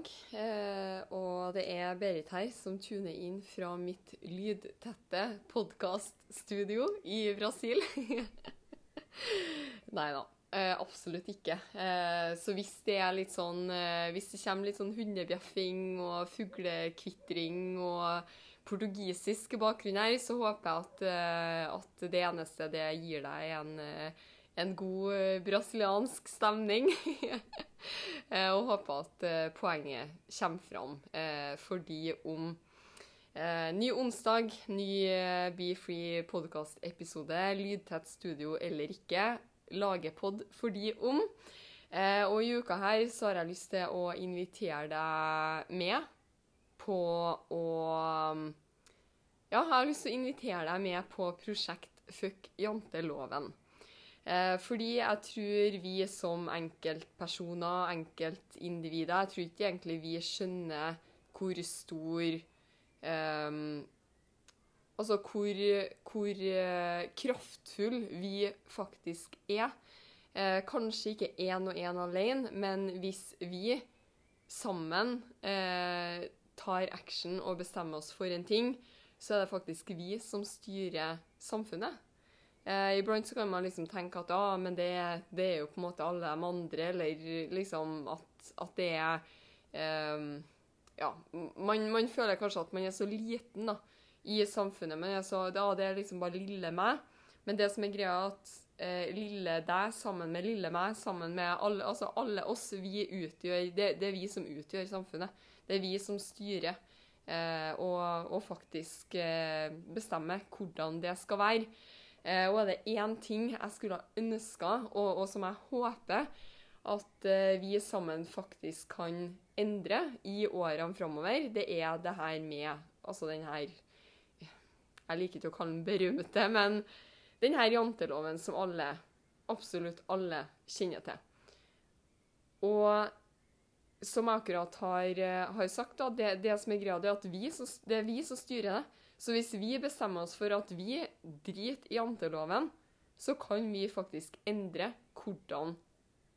onsdag, eh, og det er Berit her som tuner inn fra mitt lydtette podkaststudio i Brasil. Nei da, eh, absolutt ikke. Eh, så hvis det er litt sånn Hvis det kommer litt sånn hundebjeffing og fuglekvitring og portugisisk bakgrunn her, så håper jeg at, at det eneste det gir deg, en, eh, en god eh, brasiliansk stemning. Eh, og håper at eh, poenget kommer fram. Fordi om ny onsdag, ny Be Free podkast-episode, lydtett studio eller ikke, lagepod fordi om. Og i uka her så har jeg lyst til å invitere deg med på å Ja, jeg har lyst til å invitere deg med på prosjekt Fuck janteloven. Eh, fordi jeg tror vi som enkeltpersoner, enkeltindivider Jeg tror ikke egentlig vi skjønner hvor stor eh, Altså hvor, hvor eh, kraftfull vi faktisk er. Eh, kanskje ikke én og én alene, men hvis vi sammen eh, tar action og bestemmer oss for en ting, så er det faktisk vi som styrer samfunnet. Eh, iblant kan man liksom tenke at ja, men det, det er jo på en måte alle de andre, eller liksom at, at det er eh, Ja, man, man føler kanskje at man er så liten da, i samfunnet, men så, ja, det er liksom bare lille meg. Men det som er greia, er at eh, lille deg sammen med lille meg, sammen med alle, altså alle oss, vi utgjør det, det er vi som utgjør samfunnet. Det er vi som styrer. Eh, og, og faktisk eh, bestemmer hvordan det skal være. Eh, og er det én ting jeg skulle ha ønska, og, og som jeg håper at eh, vi sammen faktisk kan endre i årene framover, det er det her med Altså den her Jeg liker ikke å kalle den berømte, men den her janteloven som alle, absolutt alle, kjenner til. Og som jeg akkurat har, eh, har sagt, da, det, det som er greia, det er at vi det er vi som styrer det. Så hvis vi bestemmer oss for at vi driter i janteloven, så kan vi faktisk endre hvordan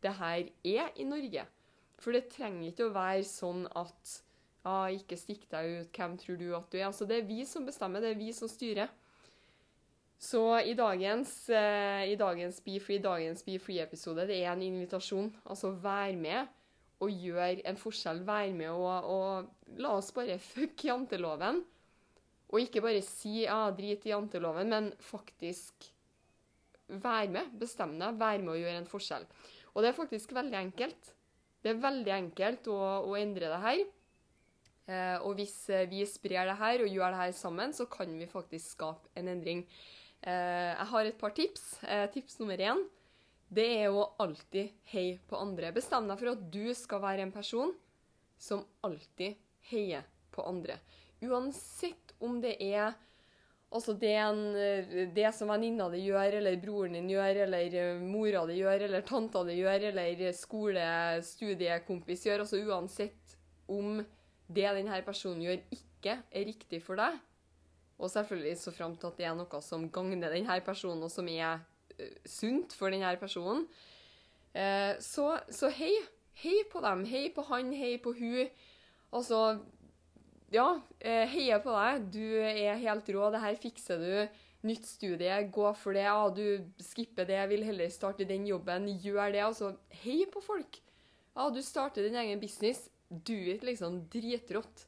det her er i Norge. For det trenger ikke å være sånn at ah, ikke stikk deg ut, hvem tror du at du er? Altså, det er vi som bestemmer, det er vi som styrer. Så i dagens, eh, i dagens Be Free, dagens Be Free-episode, det er en invitasjon. Altså vær med og gjør en forskjell. Vær med og, og la oss bare fuck janteloven. Og ikke bare si ja, drit i janteloven, men faktisk vær med. Bestem deg. Vær med å gjøre en forskjell. Og det er faktisk veldig enkelt. Det er veldig enkelt å, å endre det her. Eh, og hvis eh, vi sprer det her og gjør det her sammen, så kan vi faktisk skape en endring. Eh, jeg har et par tips. Eh, tips nummer én det er å alltid heie på andre. Bestem deg for at du skal være en person som alltid heier på andre. Uansett om det er altså det, en, det som venninna di gjør, eller broren din gjør, eller eh, mora di gjør, eller tanta di gjør, eller skole-studiekompis gjør. Altså uansett om det denne personen gjør, ikke er riktig for deg, og selvfølgelig så fram til at det er noe som gagner denne personen, og som er sunt for denne personen, Eh, så, så hei. Hei på dem. Hei på han, hei på hun. Altså, ja, uh, heier på deg. Du er helt rå. Det her fikser du. Nytt studie, gå for det. Ja, du skipper det, vil heller starte den jobben. Gjør det. Altså, hei på folk. Ja, du starter din egen business. Do it liksom dritrått.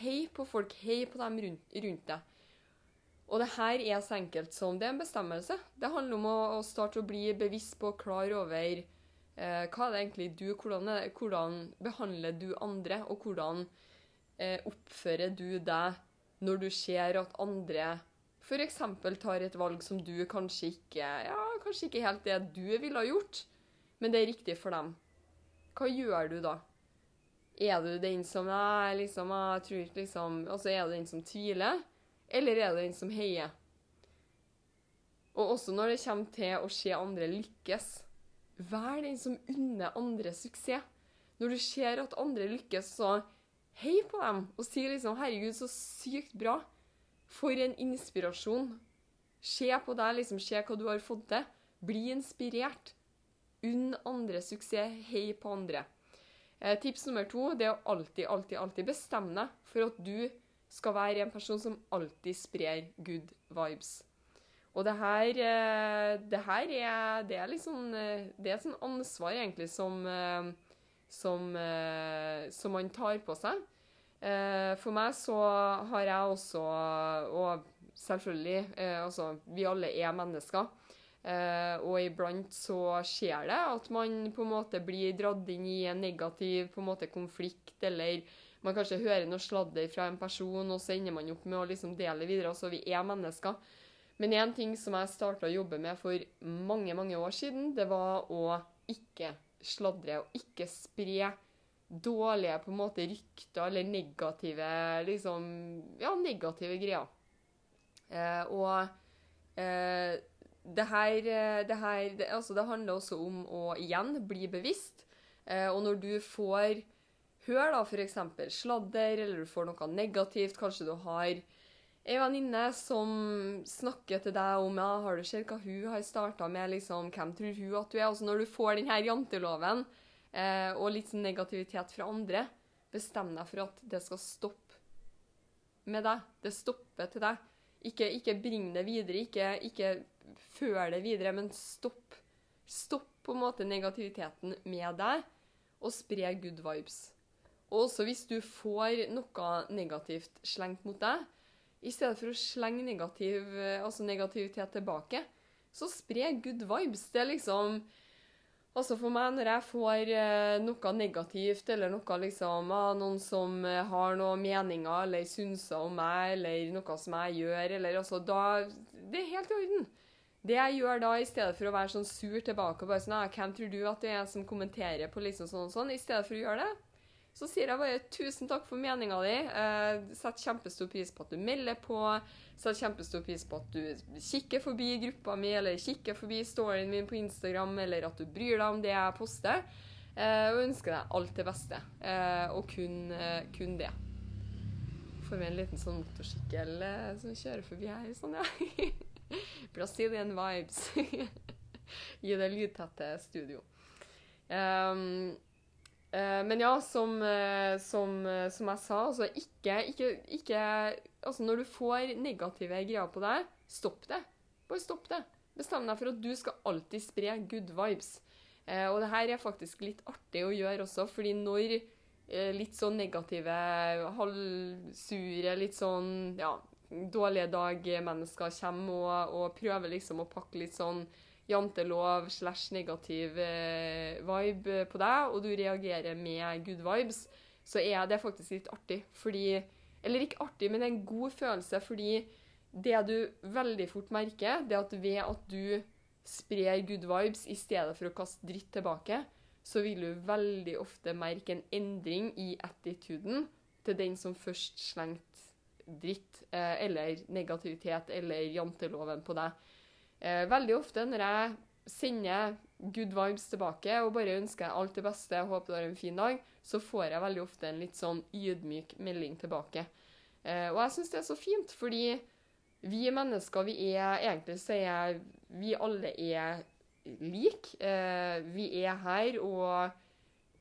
Hei på folk, hei på dem rundt, rundt deg. Og det her er så enkelt som det er en bestemmelse. Det handler om å, å starte å bli bevisst på og klar over eh, hva er det egentlig du hvordan, er, hvordan behandler du andre, og hvordan eh, oppfører du deg når du ser at andre f.eks. tar et valg som du kanskje ikke Ja, kanskje ikke helt det du ville ha gjort, men det er riktig for dem. Hva gjør du da? Er du den som er liksom, jeg tror liksom, altså Er du den som tviler, eller er det den som heier? Og også når det kommer til å se andre lykkes. Vær den som unner andre suksess. Når du ser at andre lykkes, så hei på dem og si liksom 'Herregud, så sykt bra'. For en inspirasjon. Se på deg, liksom, se hva du har fått til. Bli inspirert. Unn andre suksess. Hei på andre. Eh, tips nummer to det er å alltid, alltid, alltid bestemme deg for at du skal være en person som alltid sprer good vibes. Og det her, eh, det her er, det er sånn Det er et sånn ansvar, egentlig, som, eh, som, som man tar på seg. For meg så har jeg også, og selvfølgelig Altså, vi alle er mennesker. Og iblant så skjer det at man på en måte blir dratt inn i en negativ en måte konflikt, eller man kanskje hører noe sladder fra en person, og så ender man opp med å liksom dele videre. Altså, vi er mennesker. Men én ting som jeg starta å jobbe med for mange, mange år siden, det var å ikke sladre og ikke spre dårlige på en måte rykter eller negative liksom, ja, negative greier. Eh, og eh, det her, eh, det, her det, altså det, handler også om å igjen bli bevisst. Eh, og når du får høre da f.eks. sladder, eller du får noe negativt, kanskje du har ei venninne som snakker til deg om ja, har du sett hva hun har starta med, liksom, hvem tror hun at du er? Altså Når du får denne janteloven eh, og litt sånn negativitet fra andre, bestem deg for at det skal stoppe med deg. Det stopper til deg. Ikke, ikke bring det videre. Ikke, ikke før det videre, men stopp. Stopp på en måte negativiteten med deg, og spre good vibes. Og også hvis du får noe negativt slengt mot deg, i stedet for å slenge negativ, altså negativitet tilbake, så spre good vibes. Det er liksom Altså For meg, når jeg får eh, noe negativt, eller noe liksom, noen som eh, har noen meninger eller synser om meg, eller noe som jeg gjør, eller altså da Det er helt i orden. Det jeg gjør da, i stedet for å være sånn sur tilbake og bare sånn ah, 'Hvem tror du at det er som kommenterer på liksom sånn og sånn?' I stedet for å gjøre det, så sier jeg bare 'tusen takk for meninga di'. Eh, setter kjempestor pris på at du melder på. Setter kjempestor pris på at du kikker forbi gruppa mi, eller kikker forbi storyen min på Instagram, eller at du bryr deg om det jeg poster. Eh, og ønsker deg alt det beste. Eh, og kun, eh, kun det. Får vi en liten sånn motorsykkel eh, som kjører forbi her. Sånn, ja. Brazilian vibes i det lydtette studio. Um, men ja, som, uh, som, uh, som, jeg sa, altså ikke, ikke, ikke Altså, når du får negative greier på deg, stopp det. Bare stopp det. Bestem deg for at du skal alltid spre good vibes. og det her er faktisk litt artig å gjøre også, fordi når litt sånn negative, halvsure, litt sånn ja, dårlige dag-mennesker kommer og, og, prøver liksom å pakke litt sånn jantelov slash negativ eh, vibe på deg, og du reagerer med good vibes, så er det faktisk litt artig. Fordi Eller ikke artig, men en god følelse, fordi det du veldig fort merker, det at ved at du sprer good vibes i stedet for å kaste dritt tilbake, så vil du veldig ofte merke en endring i attituden til den som først slengte dritt eh, eller negativitet eller janteloven på deg. Eh, veldig ofte når jeg sender good vibes tilbake og bare ønsker alt det beste, og håper du har en fin dag, så får jeg veldig ofte en litt sånn ydmyk melding tilbake. Eh, og jeg syns det er så fint, fordi vi mennesker, vi er Egentlig så er vi alle er like. vi er her og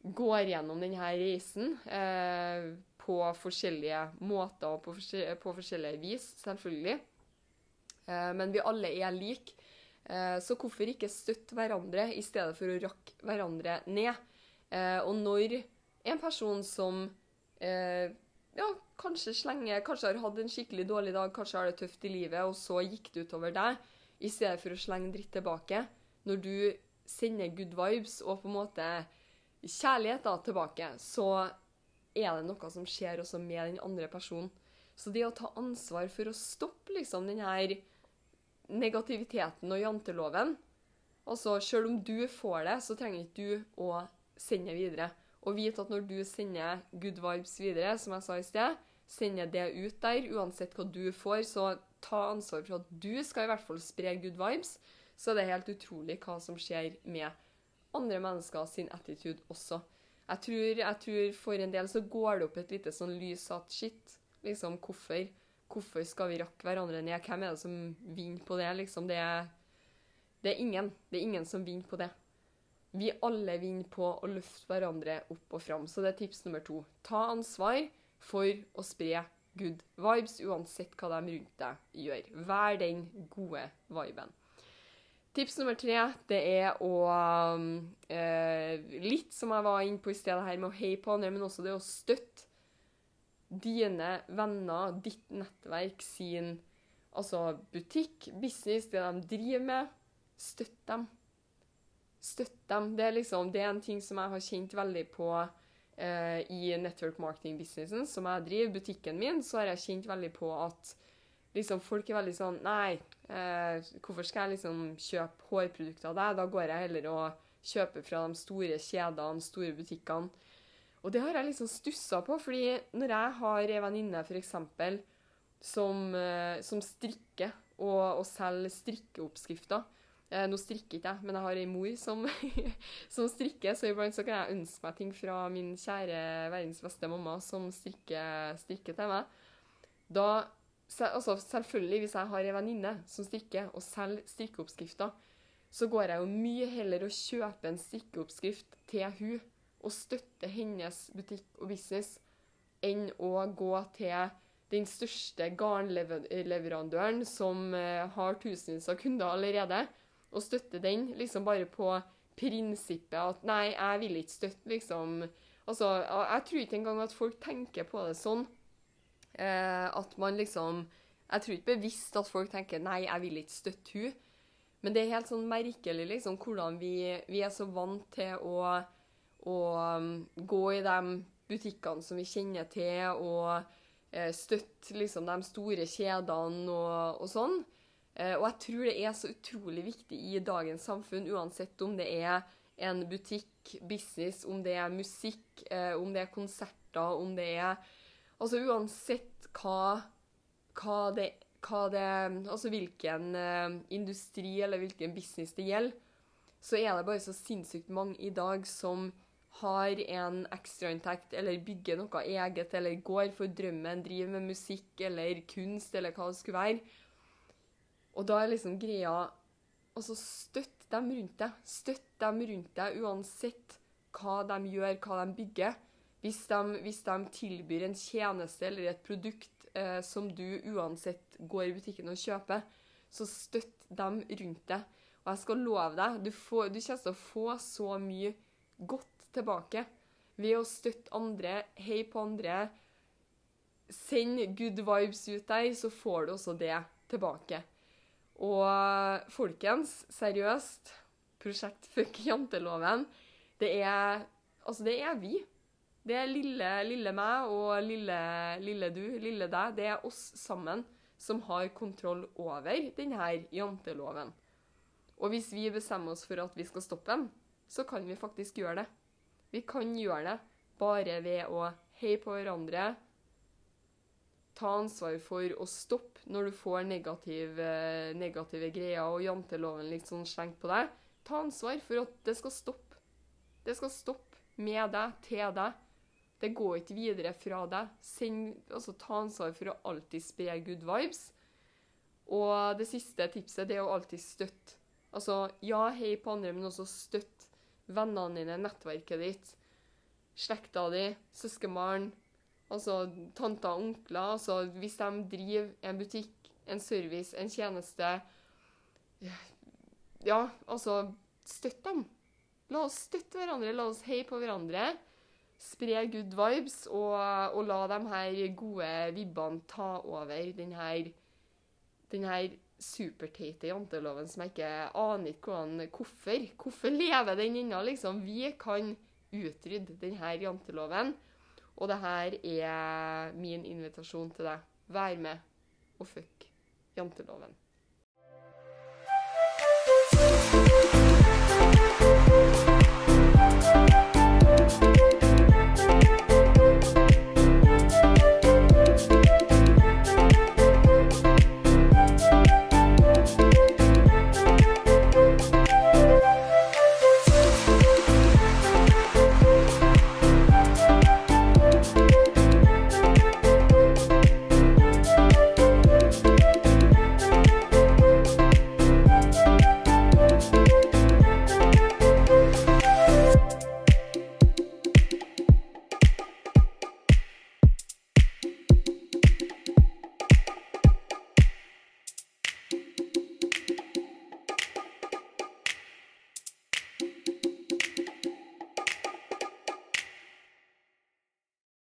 går gjennom denne reisen på forskjellige måter og på forskjellige vis, selvfølgelig. Eh, men vi alle er like. Eh, så hvorfor ikke støtte hverandre i stedet for å rakke hverandre ned? Eh, og når en person som ja, kanskje slenger, kanskje har hatt en skikkelig dårlig dag, kanskje har det tøft i livet, og så gikk det utover deg, i stedet for å slenge dritt tilbake, når du sender good vibes og på en måte kjærlighet da, tilbake, så er det noe som skjer også med den andre personen. Så det å ta ansvar for å stoppe liksom den her negativiteten og janteloven Altså, selv om du får det, så trenger ikke du å sende videre. Og vite at når du sender good vibes videre, som jeg sa i sted, sender det ut der, uansett hva du får, så ta ansvar for at du skal i hvert fall spre good vibes. Så det er helt utrolig hva som skjer med andre mennesker sin attitude også. Jeg tror, jeg tror for en del så går det opp et lite sånn lys at shit, liksom, hvorfor? Hvorfor skal vi rakke hverandre ned? Hvem er det som vinner på det? Liksom, det er det er ingen. Det er ingen som vinner på det. Vi alle vinner på å løfte hverandre opp og fram. Så det er tips nummer to. Ta ansvar for å spre good vibes, uansett hva de rundt deg gjør. Vær den gode viben. Tips nummer tre det er å eh, Litt som jeg var inne på i stedet her med å heie på andre, men også det å støtte dine venner, ditt nettverk, sin altså butikk, business, det de driver med. Støtt dem. Støtt dem. Det er, liksom, det er en ting som jeg har kjent veldig på eh, i network marketing-businessen som jeg driver, butikken min, så har jeg kjent veldig på at liksom, folk er veldig sånn Nei, eh, hvorfor skal jeg liksom kjøpe hårprodukter av deg? Da går jeg heller og kjøper fra de store kjedene, store butikkene. Og det har jeg liksom stussa på, fordi når jeg har ei venninne f.eks. Som, eh, som strikker og, og selger strikkeoppskrifter, Eh, nå strikker ikke jeg, men jeg har ei mor som, som, strikker, så iblant så kan jeg ønske meg ting fra min kjære verdens beste mamma, som strikker, strikker til meg. Da, altså Selvfølgelig, hvis jeg har ei venninne som strikker og selger strikkeoppskrifter, så går jeg jo mye heller og kjøper en strikkeoppskrift til hun og støtte hennes butikk og business, enn å gå til den største garnleverandøren som eh, har tusenvis av kunder allerede, og støtte den, liksom bare på prinsippet at nei, jeg vil ikke støtte, liksom Altså, jeg tror ikke engang at folk tenker på det sånn. Eh, at man liksom Jeg tror ikke bevisst at folk tenker nei, jeg vil ikke støtte hun. Men det er helt sånn merkelig liksom, hvordan vi, vi er så vant til å, å um, gå i de butikkene som vi kjenner til, og eh, støtte liksom, de store kjedene og, og sånn. Eh, og jeg tror det er så utrolig viktig i dagens samfunn, uansett om det er en butikk, business, om det er musikk, eh, om det er konserter, om det er Altså uansett hva, hva, det, hva det Altså hvilken industri eller hvilken business det gjelder, så er det bare så sinnssykt mange i dag som har en ekstrainntekt eller bygger noe eget eller går for drømmen, driver med musikk eller kunst eller hva det skulle være. Og da er liksom greia Altså, støtt dem rundt deg. Støtt dem rundt deg uansett hva de gjør, hva de bygger. Hvis de, hvis de tilbyr en tjeneste eller et produkt eh, som du uansett går i butikken og kjøper, så støtt dem rundt deg. Og jeg skal love deg, du, får, du kommer til å få så mye godt tilbake ved å støtte andre, heie på andre. Send good vibes ut der, så får du også det tilbake. Og folkens, seriøst, prosjekt Fuck janteloven, det er Altså, det er vi. Det er lille, lille meg og lille, lille du, lille deg. Det er oss sammen som har kontroll over denne janteloven. Og hvis vi bestemmer oss for at vi skal stoppe den, så kan vi faktisk gjøre det. Vi kan gjøre det bare ved å heie på hverandre, ta ansvar for å stoppe når du får negative, negative greier og janteloven litt sånn slengt på deg. Ta ansvar for at det skal stoppe. Det skal stoppe med deg, til deg. Det går ikke videre fra deg. Send, altså, ta ansvar for å alltid spre good vibes. Og det siste tipset det er å alltid støtte. Altså, ja, hei på andre, men også støtt vennene dine, nettverket ditt, slekta di, søskenbarn, Altså tanter og onkler. Altså hvis de driver en butikk, en service, en tjeneste Ja, altså Støtt dem. La oss støtte hverandre, la oss heie på hverandre. Spre good vibes, og, og la de her gode vibbene ta over den her, den her superteite janteloven som jeg ikke aner ikke hvordan Hvorfor? Hvorfor lever den ennå, liksom? Vi kan utrydde denne janteloven. Og det her er min invitasjon til deg. Vær med og fuck janteloven.